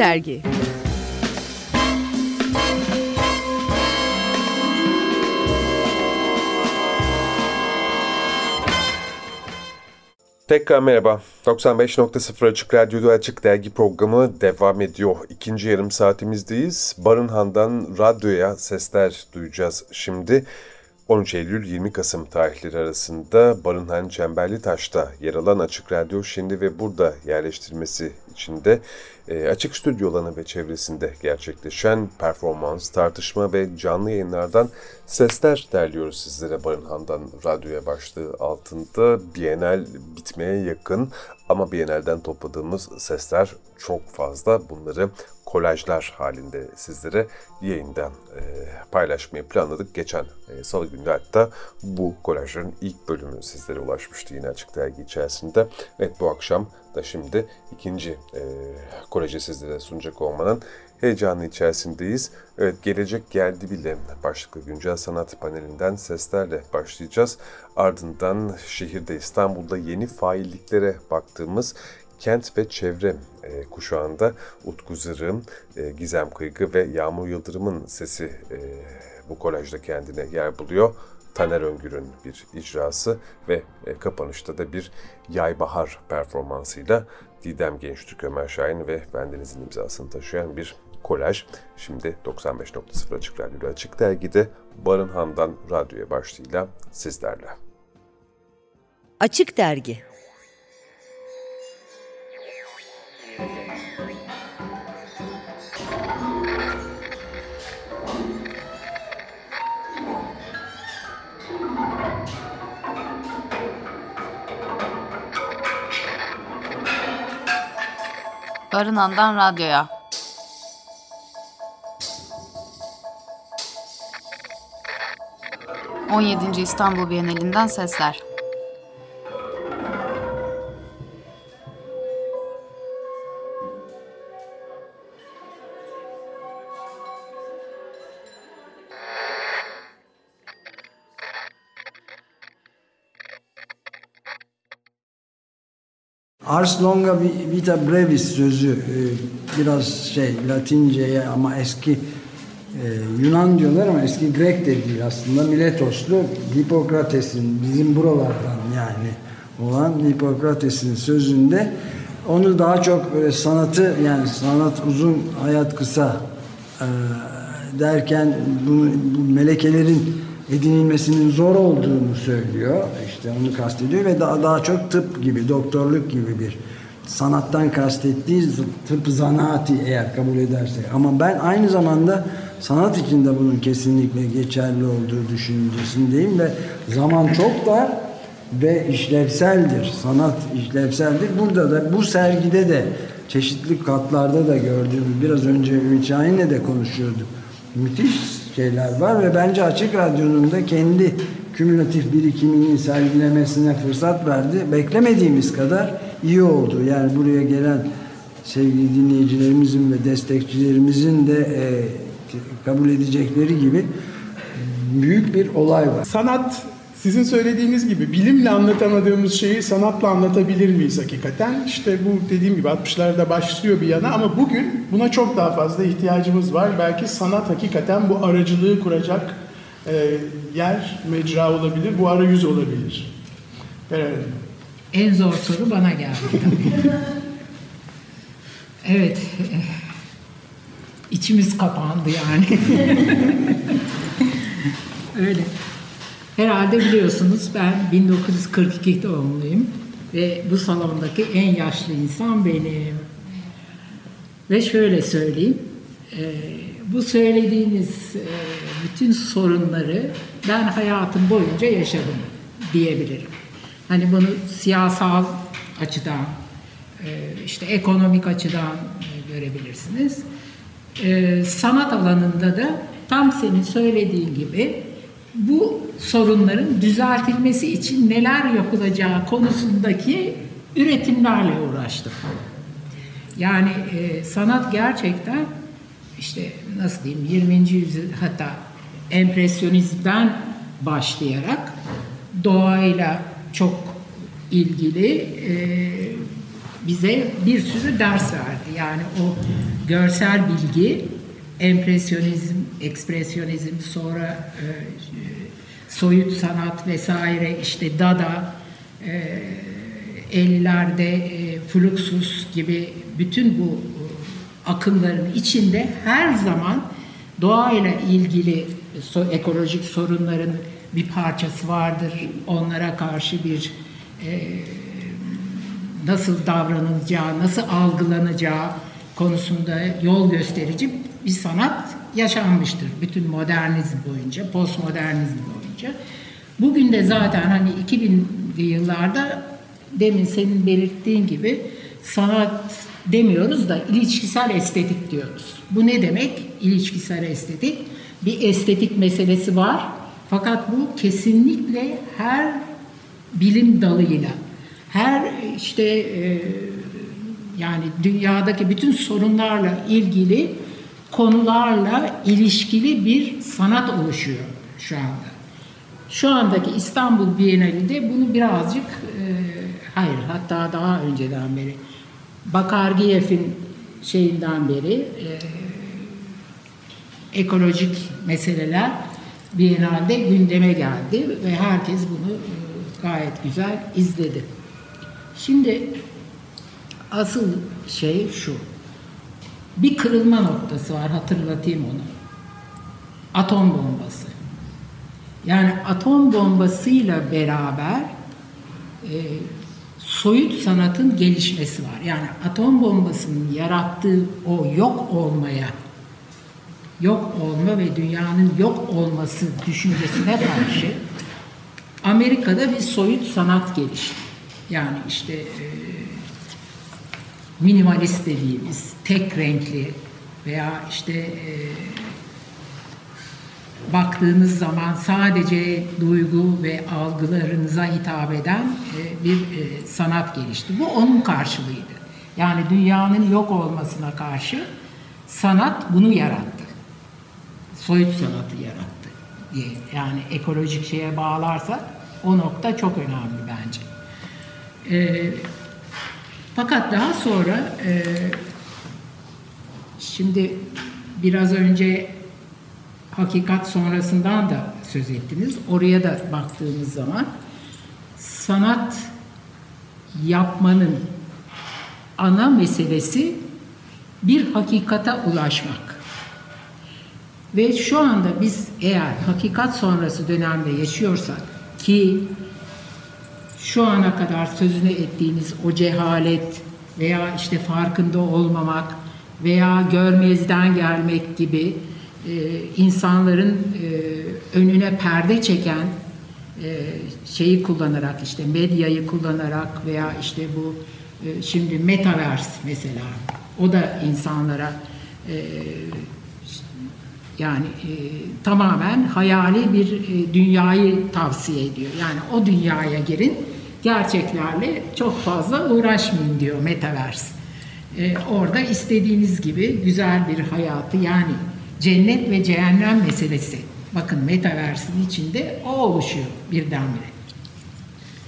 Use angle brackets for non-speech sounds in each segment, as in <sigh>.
Dergi Tekrar merhaba. 95.0 Açık Radyo'da Açık Dergi programı devam ediyor. İkinci yarım saatimizdeyiz. Barınhan'dan radyoya sesler duyacağız şimdi. 13 Eylül 20 Kasım tarihleri arasında Barınhan Çemberli Taş'ta yer alan Açık Radyo şimdi ve burada yerleştirmesi içinde e, açık stüdyo alanı ve çevresinde gerçekleşen performans, tartışma ve canlı yayınlardan sesler derliyoruz sizlere Barınhan'dan radyoya başlığı altında. Bienal bitmeye yakın ama Bienal'den topladığımız sesler çok fazla. Bunları kolajlar halinde sizlere yayından e, paylaşmayı planladık. Geçen e, salı günü hatta bu kolajların ilk bölümü sizlere ulaşmıştı yine açık dergi içerisinde. Evet bu akşam da şimdi ikinci e, koleji sizlere sunacak olmanın heyecanı içerisindeyiz. Evet gelecek geldi bile başlıklı güncel sanat panelinden seslerle başlayacağız. Ardından şehirde İstanbul'da yeni failliklere baktığımız kent ve çevre e, kuşağında Utku Zırım, e, Gizem Kıygı ve Yağmur Yıldırım'ın sesi e, bu kolajda kendine yer buluyor. Taner Öngür'ün bir icrası ve e, kapanışta da bir Yay Bahar performansıyla Didem Gençtürk Ömer Şahin ve bendenizin imzasını taşıyan bir kolaj. Şimdi 95.0 Açık Radyo'da Açık Dergi'de Barınhan'dan radyoya başlığıyla sizlerle. Açık Dergi Barınan'dan radyoya. On yedinci İstanbul Bienalinden sesler. Ars longa vita brevis sözü e, biraz şey Latinceye ama eski e, Yunan diyorlar ama eski Grek de değil aslında. Miletoslu Hipokrates'in bizim buralardan yani olan Hipokrates'in sözünde. Onu daha çok sanatı yani sanat uzun hayat kısa e, derken bunu, bu melekelerin edinilmesinin zor olduğunu söylüyor. İşte onu kastediyor ve daha daha çok tıp gibi, doktorluk gibi bir sanattan kastettiği tıp zanaati eğer kabul edersek. Ama ben aynı zamanda sanat içinde bunun kesinlikle geçerli olduğu düşüncesindeyim ve zaman çok dar ve işlevseldir. Sanat işlevseldir. Burada da bu sergide de çeşitli katlarda da gördüğümüz biraz önce Ümit Şahin'le de konuşuyorduk. Müthiş şeyler var ve bence Açık Radyo'nun da kendi kümülatif birikimini sergilemesine fırsat verdi. Beklemediğimiz kadar iyi oldu. Yani buraya gelen sevgili dinleyicilerimizin ve destekçilerimizin de e, kabul edecekleri gibi büyük bir olay var. Sanat sizin söylediğiniz gibi bilimle anlatamadığımız şeyi sanatla anlatabilir miyiz hakikaten? İşte bu dediğim gibi 60'larda başlıyor bir yana ama bugün buna çok daha fazla ihtiyacımız var. Belki sanat hakikaten bu aracılığı kuracak e, yer, mecra olabilir, bu arayüz olabilir. Beraber. En zor soru bana geldi tabii. evet, içimiz kapandı yani. <laughs> Öyle. Herhalde biliyorsunuz ben 1942 doğumluyum ve bu salondaki en yaşlı insan benim. Ve şöyle söyleyeyim, e, bu söylediğiniz e, bütün sorunları ben hayatım boyunca yaşadım diyebilirim. Hani bunu siyasal açıdan, e, işte ekonomik açıdan görebilirsiniz. Sanat alanında da tam senin söylediğin gibi bu sorunların düzeltilmesi için neler yapılacağı konusundaki üretimlerle uğraştım. Yani e, sanat gerçekten işte nasıl diyeyim 20. yüzyıl hatta empresyonizmden başlayarak doğayla çok ilgili e, bize bir sürü ders verdi. Yani o görsel bilgi, empresyonizm, ekspresyonizm, sonra e, soyut sanat vesaire, işte Dada, e, 50'lerde e, Fluxus gibi bütün bu e, akımların içinde her zaman doğayla ilgili so, ekolojik sorunların bir parçası vardır. Onlara karşı bir e, nasıl davranılacağı, nasıl algılanacağı konusunda yol gösterici bir sanat yaşanmıştır. Bütün modernizm boyunca, postmodernizm boyunca. Bugün de zaten hani 2000'li yıllarda demin senin belirttiğin gibi sanat demiyoruz da ilişkisel estetik diyoruz. Bu ne demek? İlişkisel estetik. Bir estetik meselesi var. Fakat bu kesinlikle her bilim dalıyla, her işte e, yani dünyadaki bütün sorunlarla ilgili konularla ilişkili bir sanat oluşuyor şu anda. Şu andaki İstanbul Bienalinde bunu birazcık e, hayır hatta daha önceden beri Bakargiyev'in şeyinden beri e, ekolojik meseleler Biennale'de gündeme geldi ve herkes bunu e, gayet güzel izledi. Şimdi asıl şey şu. Bir kırılma noktası var hatırlatayım onu. Atom bombası. Yani atom bombasıyla beraber e, soyut sanatın gelişmesi var. Yani atom bombasının yarattığı o yok olmaya, yok olma ve dünyanın yok olması düşüncesine karşı Amerika'da bir soyut sanat gelişti. Yani işte e, minimalist dediğimiz tek renkli veya işte e, baktığınız zaman sadece duygu ve algılarınıza hitap eden e, bir e, sanat gelişti. Bu onun karşılığıydı. Yani dünyanın yok olmasına karşı sanat bunu yarattı. Soyut sanatı yarattı diye. Yani ekolojik şeye bağlarsak o nokta çok önemli bence. E, fakat daha sonra e, şimdi biraz önce hakikat sonrasından da söz ettiniz. Oraya da baktığımız zaman sanat yapmanın ana meselesi bir hakikate ulaşmak. Ve şu anda biz eğer hakikat sonrası dönemde yaşıyorsak ki şu ana kadar sözünü ettiğiniz o cehalet veya işte farkında olmamak veya görmezden gelmek gibi e, insanların e, önüne perde çeken e, şeyi kullanarak işte medyayı kullanarak veya işte bu e, şimdi metaverse mesela o da insanlara e, yani e, tamamen hayali bir e, dünyayı tavsiye ediyor. Yani o dünyaya girin, gerçeklerle çok fazla uğraşmayın diyor Metaverse. E, orada istediğiniz gibi güzel bir hayatı yani cennet ve cehennem meselesi. Bakın Metaverse'in içinde o oluşuyor birdenbire.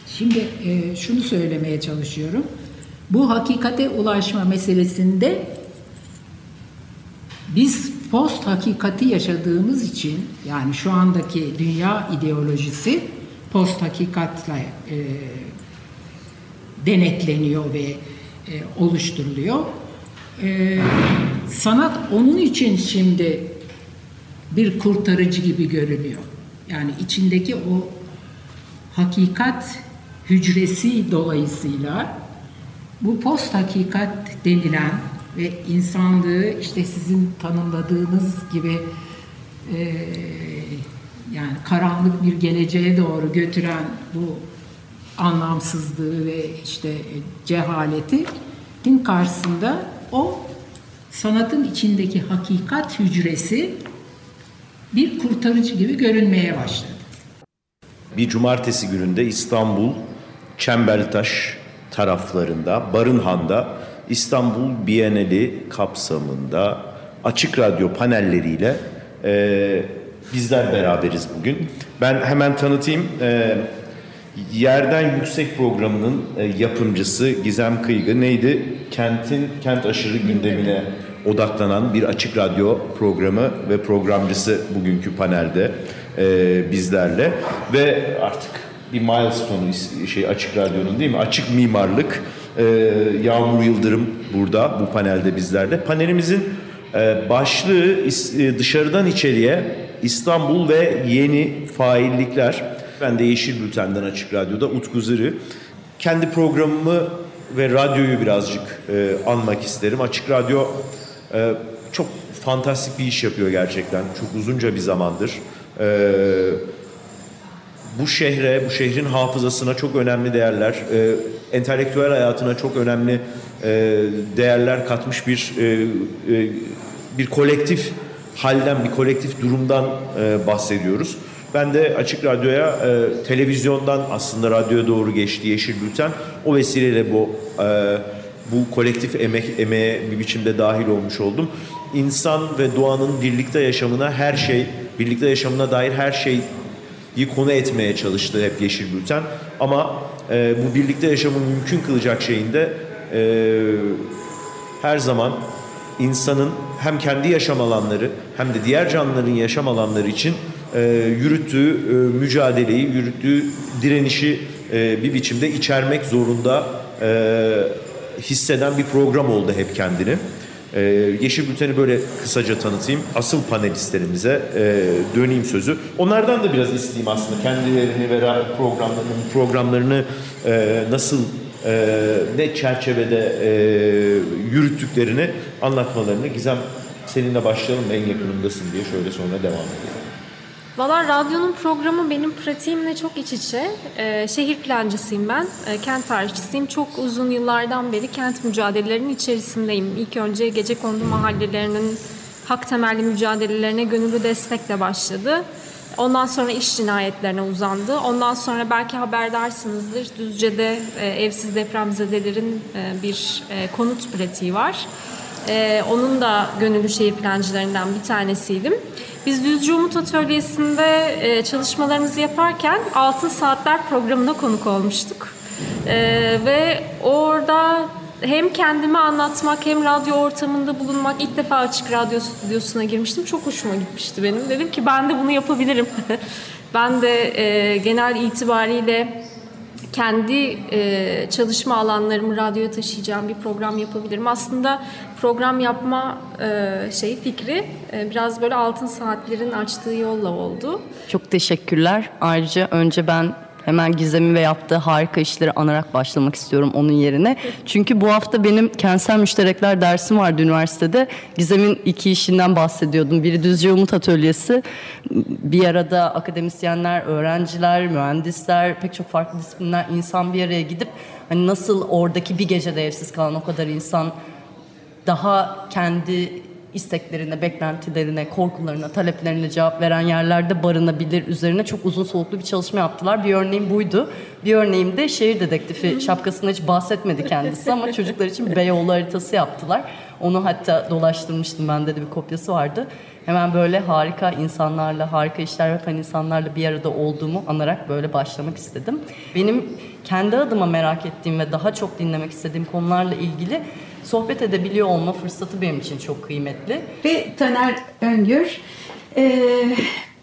Şimdi e, şunu söylemeye çalışıyorum. Bu hakikate ulaşma meselesinde biz post hakikati yaşadığımız için yani şu andaki dünya ideolojisi post hakikatle e, denetleniyor ve e, oluşturuluyor. E, sanat onun için şimdi bir kurtarıcı gibi görünüyor. Yani içindeki o hakikat hücresi dolayısıyla bu post hakikat denilen ve insanlığı işte sizin tanımladığınız gibi e, yani karanlık bir geleceğe doğru götüren bu anlamsızlığı ve işte cehaleti din karşısında o sanatın içindeki hakikat hücresi bir kurtarıcı gibi görünmeye başladı. Bir cumartesi gününde İstanbul Çembertaş taraflarında Barınhan'da İstanbul Bienali kapsamında açık radyo panelleriyle e, bizler beraberiz bugün. Ben hemen tanıtayım. E, Yerden Yüksek programının e, yapımcısı Gizem Kıygı neydi? Kentin kent aşırı gündemine odaklanan bir açık radyo programı ve programcısı bugünkü panelde e, bizlerle ve artık bir milestone şey açık radyonun değil mi? Açık mimarlık e, Yağmur Yıldırım burada bu panelde bizlerle. Panelimizin e, başlığı e, dışarıdan içeriye İstanbul ve yeni faillikler. Ben de Yeşil Bülten'den Açık Radyo'da Utku Zırı. Kendi programımı ve radyoyu birazcık e, anmak isterim. Açık Radyo e, çok fantastik bir iş yapıyor gerçekten. Çok uzunca bir zamandır. E, bu şehre, bu şehrin hafızasına çok önemli değerler, e, entelektüel hayatına çok önemli e, değerler katmış bir e, e, bir kolektif halden, bir kolektif durumdan e, bahsediyoruz. Ben de Açık Radyo'ya e, televizyondan aslında radyoya doğru geçti Yeşil Bülten. O vesileyle bu e, bu kolektif emek emeğe bir biçimde dahil olmuş oldum. İnsan ve doğanın birlikte yaşamına her şey, birlikte yaşamına dair her şeyi konu etmeye çalıştı hep Yeşil Bülten. Ama e, bu birlikte yaşamı mümkün kılacak şeyinde e, her zaman insanın hem kendi yaşam alanları hem de diğer canlıların yaşam alanları için e, yürüttüğü e, mücadeleyi, yürüttüğü direnişi e, bir biçimde içermek zorunda e, hisseden bir program oldu hep kendini. Ee, Yeşil Bülten'i böyle kısaca tanıtayım. Asıl panelistlerimize e, döneyim sözü. Onlardan da biraz isteyeyim aslında. Kendilerini ve programlarını, programlarını e, nasıl e, ne çerçevede e, yürüttüklerini anlatmalarını. Gizem seninle başlayalım en yakınındasın diye şöyle sonra devam edelim. Valla radyonun programı benim pratiğimle çok iç içe. Ee, şehir plancısıyım ben, ee, kent tarihçisiyim. Çok uzun yıllardan beri kent mücadelelerinin içerisindeyim. İlk önce gece kondu mahallelerinin hak temelli mücadelelerine gönüllü destekle başladı. Ondan sonra iş cinayetlerine uzandı. Ondan sonra belki haberdarsınızdır. Düzce'de e, evsiz depremzedelerin e, bir e, konut pratiği var. E, onun da gönüllü şehir plancılarından bir tanesiydim. Biz Düzce Umut Atölyesi'nde e, çalışmalarımızı yaparken Altın Saatler programına konuk olmuştuk. E, ve orada hem kendimi anlatmak hem radyo ortamında bulunmak ilk defa açık radyo stüdyosuna girmiştim. Çok hoşuma gitmişti benim. Dedim ki ben de bunu yapabilirim. <laughs> ben de e, genel itibariyle kendi e, çalışma alanlarımı radyoya taşıyacağım bir program yapabilirim. Aslında program yapma e, şey fikri e, biraz böyle altın saatlerin açtığı yolla oldu. Çok teşekkürler. Ayrıca önce ben Hemen Gizem'i ve yaptığı harika işleri anarak başlamak istiyorum onun yerine. Çünkü bu hafta benim kentsel müşterekler dersim vardı üniversitede. Gizem'in iki işinden bahsediyordum. Biri Düzce Umut Atölyesi. Bir arada akademisyenler, öğrenciler, mühendisler, pek çok farklı disiplinler insan bir araya gidip hani nasıl oradaki bir gecede evsiz kalan o kadar insan daha kendi isteklerine, beklentilerine, korkularına, taleplerine cevap veren yerlerde barınabilir üzerine çok uzun soluklu bir çalışma yaptılar. Bir örneğim buydu. Bir örneğim de şehir dedektifi şapkasında hiç bahsetmedi kendisi ama çocuklar için <laughs> Beyoğlu haritası yaptılar. Onu hatta dolaştırmıştım bende de bir kopyası vardı. Hemen böyle harika insanlarla, harika işler yapan insanlarla bir arada olduğumu anarak böyle başlamak istedim. Benim kendi adıma merak ettiğim ve daha çok dinlemek istediğim konularla ilgili sohbet edebiliyor olma fırsatı benim için çok kıymetli. Ve Taner Öngör, e,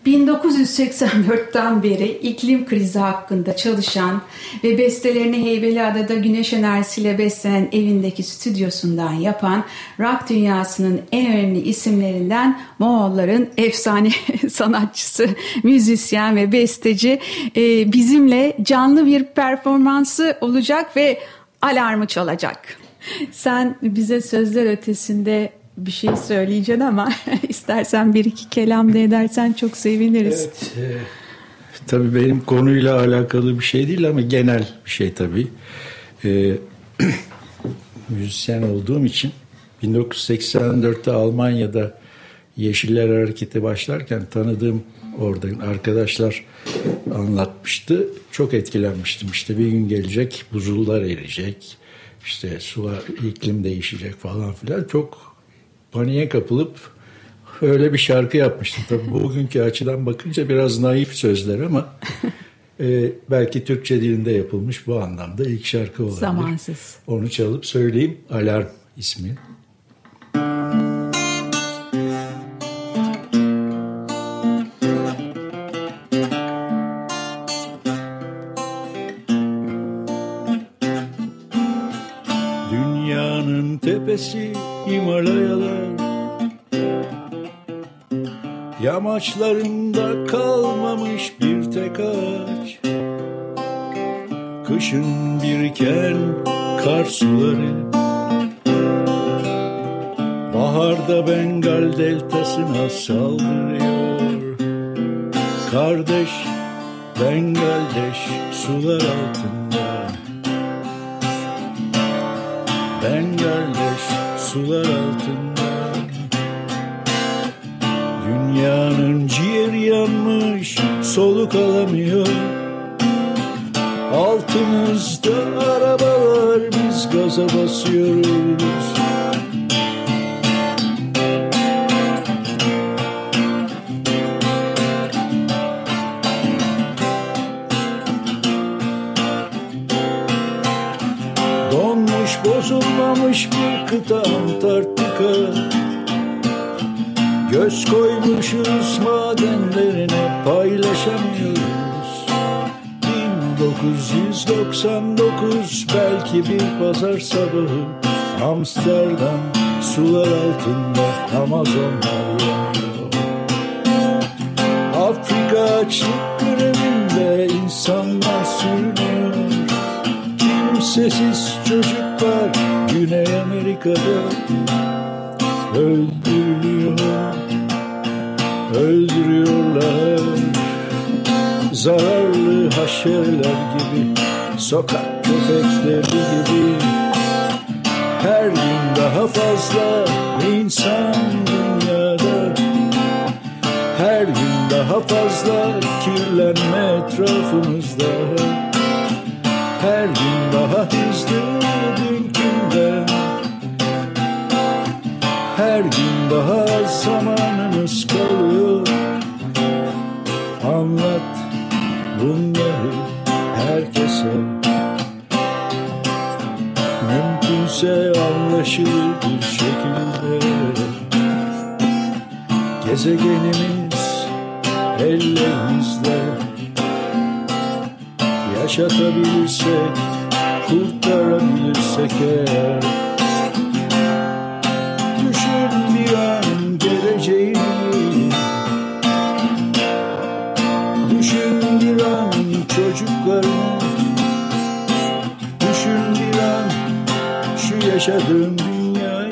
1984'ten beri iklim krizi hakkında çalışan ve bestelerini Heybeliada'da güneş enerjisiyle beslenen evindeki stüdyosundan yapan rock dünyasının en önemli isimlerinden Moğolların efsane <laughs> sanatçısı, müzisyen ve besteci e, bizimle canlı bir performansı olacak ve alarmı çalacak. Sen bize sözler ötesinde bir şey söyleyeceksin ama <laughs> istersen bir iki kelam da edersen çok seviniriz. Evet, e, tabii benim konuyla alakalı bir şey değil ama genel bir şey tabii. E, <clears throat> müzisyen olduğum için 1984'te Almanya'da Yeşiller Hareketi başlarken tanıdığım oradan arkadaşlar anlatmıştı. Çok etkilenmiştim. İşte bir gün gelecek buzullar erecek işte su iklim değişecek falan filan çok paniğe kapılıp öyle bir şarkı yapmıştım. Tabii bugünkü açıdan bakınca biraz naif sözler ama e, belki Türkçe dilinde yapılmış bu anlamda ilk şarkı olabilir. Zamansız. Onu çalıp söyleyeyim. Alarm ismi. Yamaçlarında kalmamış bir tek ağaç. Kışın biriken kar suları. Baharda Bengal deltasına saldırıyor. Kardeş Bengaldeş sular altında. Bengaldeş sular altında Dünyanın ciğeri yanmış soluk alamıyor. Altımızda arabalar biz gaza basıyoruz Donmuş bozulmamış bir kıta Antarktika. Göz koymuşuz madenlerine paylaşamıyoruz. 1999 belki bir pazar sabahı. Amsterdam sular altında Amazonlar yanıyor. Afrika açlık grevinde insanlar sürünüyor. Kimsesiz çocuklar Güney Amerika'da. Öldürülüyor Öldürüyorlar. Zararlı haşereler gibi Sokak köpekleri gibi. Her gün daha fazla insan dünyada. Her gün daha fazla kirlenme etrafımızda. Her gün daha hızlı dünkünden Her gün daha az zamanımız kalıyor. Anlat bunları herkese. Mümkünse anlaşılır bir şekilde. Gezegenimiz ellerimizde. Yaşatabilirsek, kurtarabilirsek eğer Düşün bir an geleceğini Düşün bir an çocuklarını Düşün bir an şu yaşadığın dünyayı.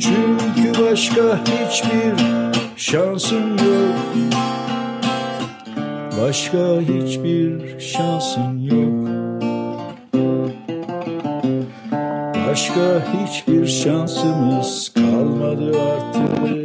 Çünkü başka hiçbir şansın yok. Başka hiçbir şansın yok Başka hiçbir şansımız kalmadı artık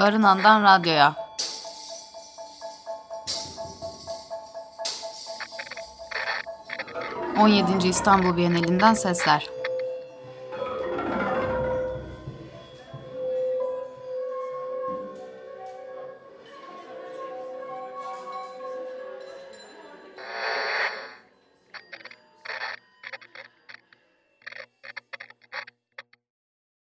Barınan'dan radyoya. ...17. İstanbul Bienalinden sesler.